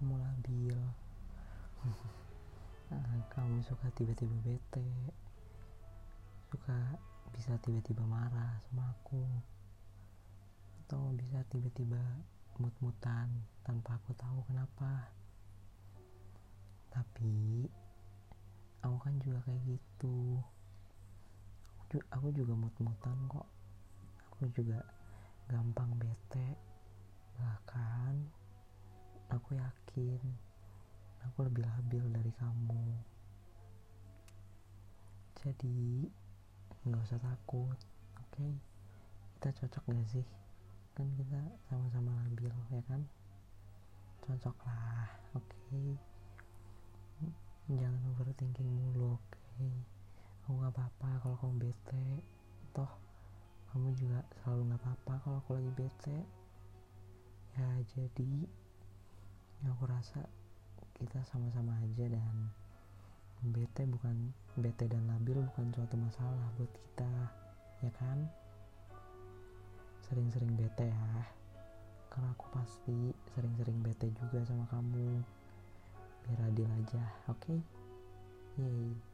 kamu labil. Ah, kamu suka tiba-tiba bete. Suka bisa tiba-tiba marah sama aku. Atau bisa tiba-tiba mut-mutan tanpa aku tahu kenapa. Tapi aku kan juga kayak gitu. Aku juga mut-mutan kok. Aku juga gampang bete. Bahkan aku yakin aku lebih labil dari kamu jadi nggak usah takut oke okay? kita cocok gak sih kan kita sama-sama labil ya kan cocok lah oke okay? jangan overthinking mulu oke okay? aku nggak apa-apa kalau kamu bete toh kamu juga selalu nggak apa-apa kalau aku lagi bete ya jadi aku rasa kita sama-sama aja dan bete bukan bete dan labil bukan suatu masalah buat kita ya kan? Sering-sering bete ya. Karena aku pasti sering-sering bete juga sama kamu. Biar adil aja oke? Okay? yay